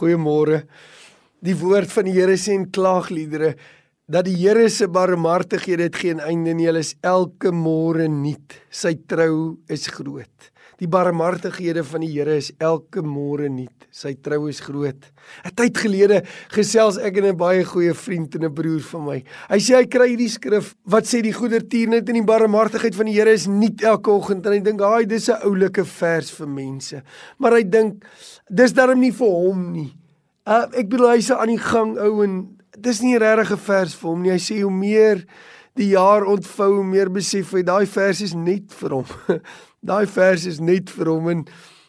Goeiemôre. Die woord van die Here sê in klaagliedere dat die Here se barmhartigheid dit geen einde nie. Hulle is elke môre nuut. Sy trou is groot. Die barmhartighede van die Here is elke môre nuut. Sy trou is groot. 'n Tyd gelede gesels ek en 'n baie goeie vriend en 'n broer van my. Hy sê hy kry hierdie skrif wat sê die goedertierenheid en die barmhartigheid van die Here is nuut elke oggend en hy dink, "Haai, dis 'n oulike vers vir mense." Maar hy dink dis darm nie vir hom nie. Uh, ek bedoel hy's aan die gang ou en dis nie regtig 'n vers vir hom nie. Hy sê hoe meer die jaar ontvou, meer besef hy daai vers is net vir hom. daai vers is net vir hom en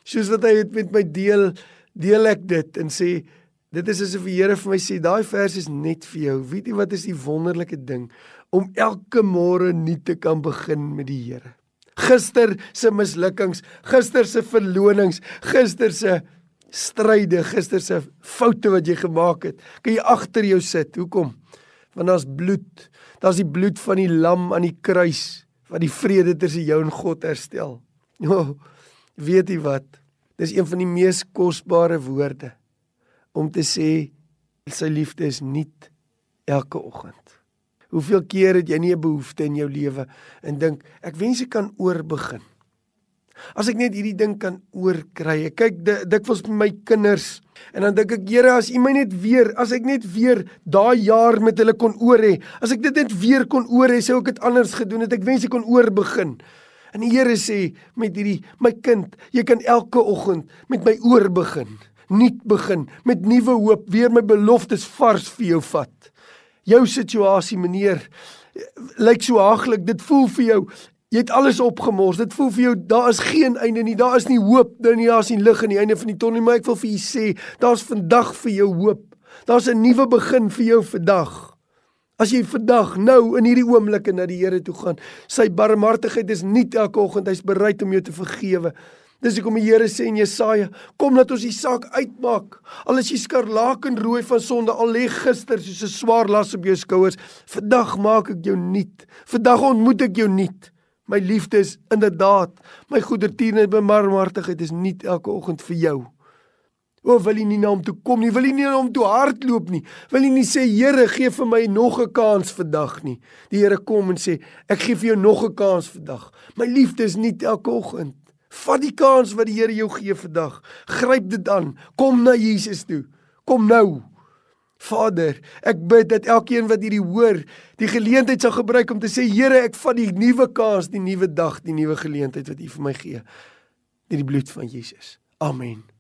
soos wat hy het met my deel, deel ek dit en sê dit is asof die Here vir my sê daai vers is net vir jou. Weet jy wat is die wonderlike ding om elke môre nuut te kan begin met die Here. Gister se mislukkings, gister se verlonings, gister se stryde, gister se foute wat jy gemaak het, kan jy agter jou sit. Hoekom? Want daar's bloed. Daar's die bloed van die lam aan die kruis wat die vrede tussen jou en God herstel. O, oh, weet jy wat? Dis een van die mees kosbare woorde om te sê sy liefde is nuut elke oggend. Hoeveel keer het jy nie 'n behoefte in jou lewe en dink ek wens ek kan oorbegin. As ek net hierdie ding kan oorkry. Kyk dikwels met my kinders en dan dink ek, Here, as U my net weer, as ek net weer daai jaar met hulle kon oor hê, as ek dit net weer kon oor hê, sou ek dit anders gedoen het. Ek wens ek kon oorbegin. En die Here sê met hierdie my kind, jy kan elke oggend met my oor begin, nuut begin, met nuwe hoop, weer my beloftes vars vir jou vat. Jou situasie, meneer, lyk so haaglik. Dit voel vir jou Jy het alles opgemors. Dit voel vir jou daar is geen einde nie. Daar is nie hoop nie. Daar's nie lig aan die einde van die tonnel, maar ek wil vir u sê, daar's vandag vir jou hoop. Daar's 'n nuwe begin vir jou vandag. As jy vandag nou in hierdie oomblikke na die Here toe gaan, sy barmhartigheid is nie elke oggend hy's bereid om jou te vergewe. Dis hoekom die Here sê in Jesaja, kom laat ons die saak uitmaak. Al is jy skarlaken rooi van sonde, al lê gister soos 'n swaar las op jou skouers, vandag maak ek jou nuut. Vandag ontmoet ek jou nuut. My liefde is inderdaad, my goedertierenheid en barmhartigheid is nie elke oggend vir jou. O, wil jy nie na hom toe kom nie? Wil jy nie na hom toe hardloop nie? Wil jy nie sê Here, gee vir my nog 'n kans vandag nie? Die Here kom en sê, ek gee vir jou nog 'n kans vandag. My liefde is nie elke oggend. Vat die kans wat die Here jou gee vandag. Gryp dit aan. Kom na Jesus toe. Kom nou. Vader, ek bid dat elkeen wat hierdie hoor, die geleentheid sal gebruik om te sê, Here, ek vat die nuwe kans, die nuwe dag, die nuwe geleentheid wat U vir my gee. Deur die bloed van Jesus. Amen.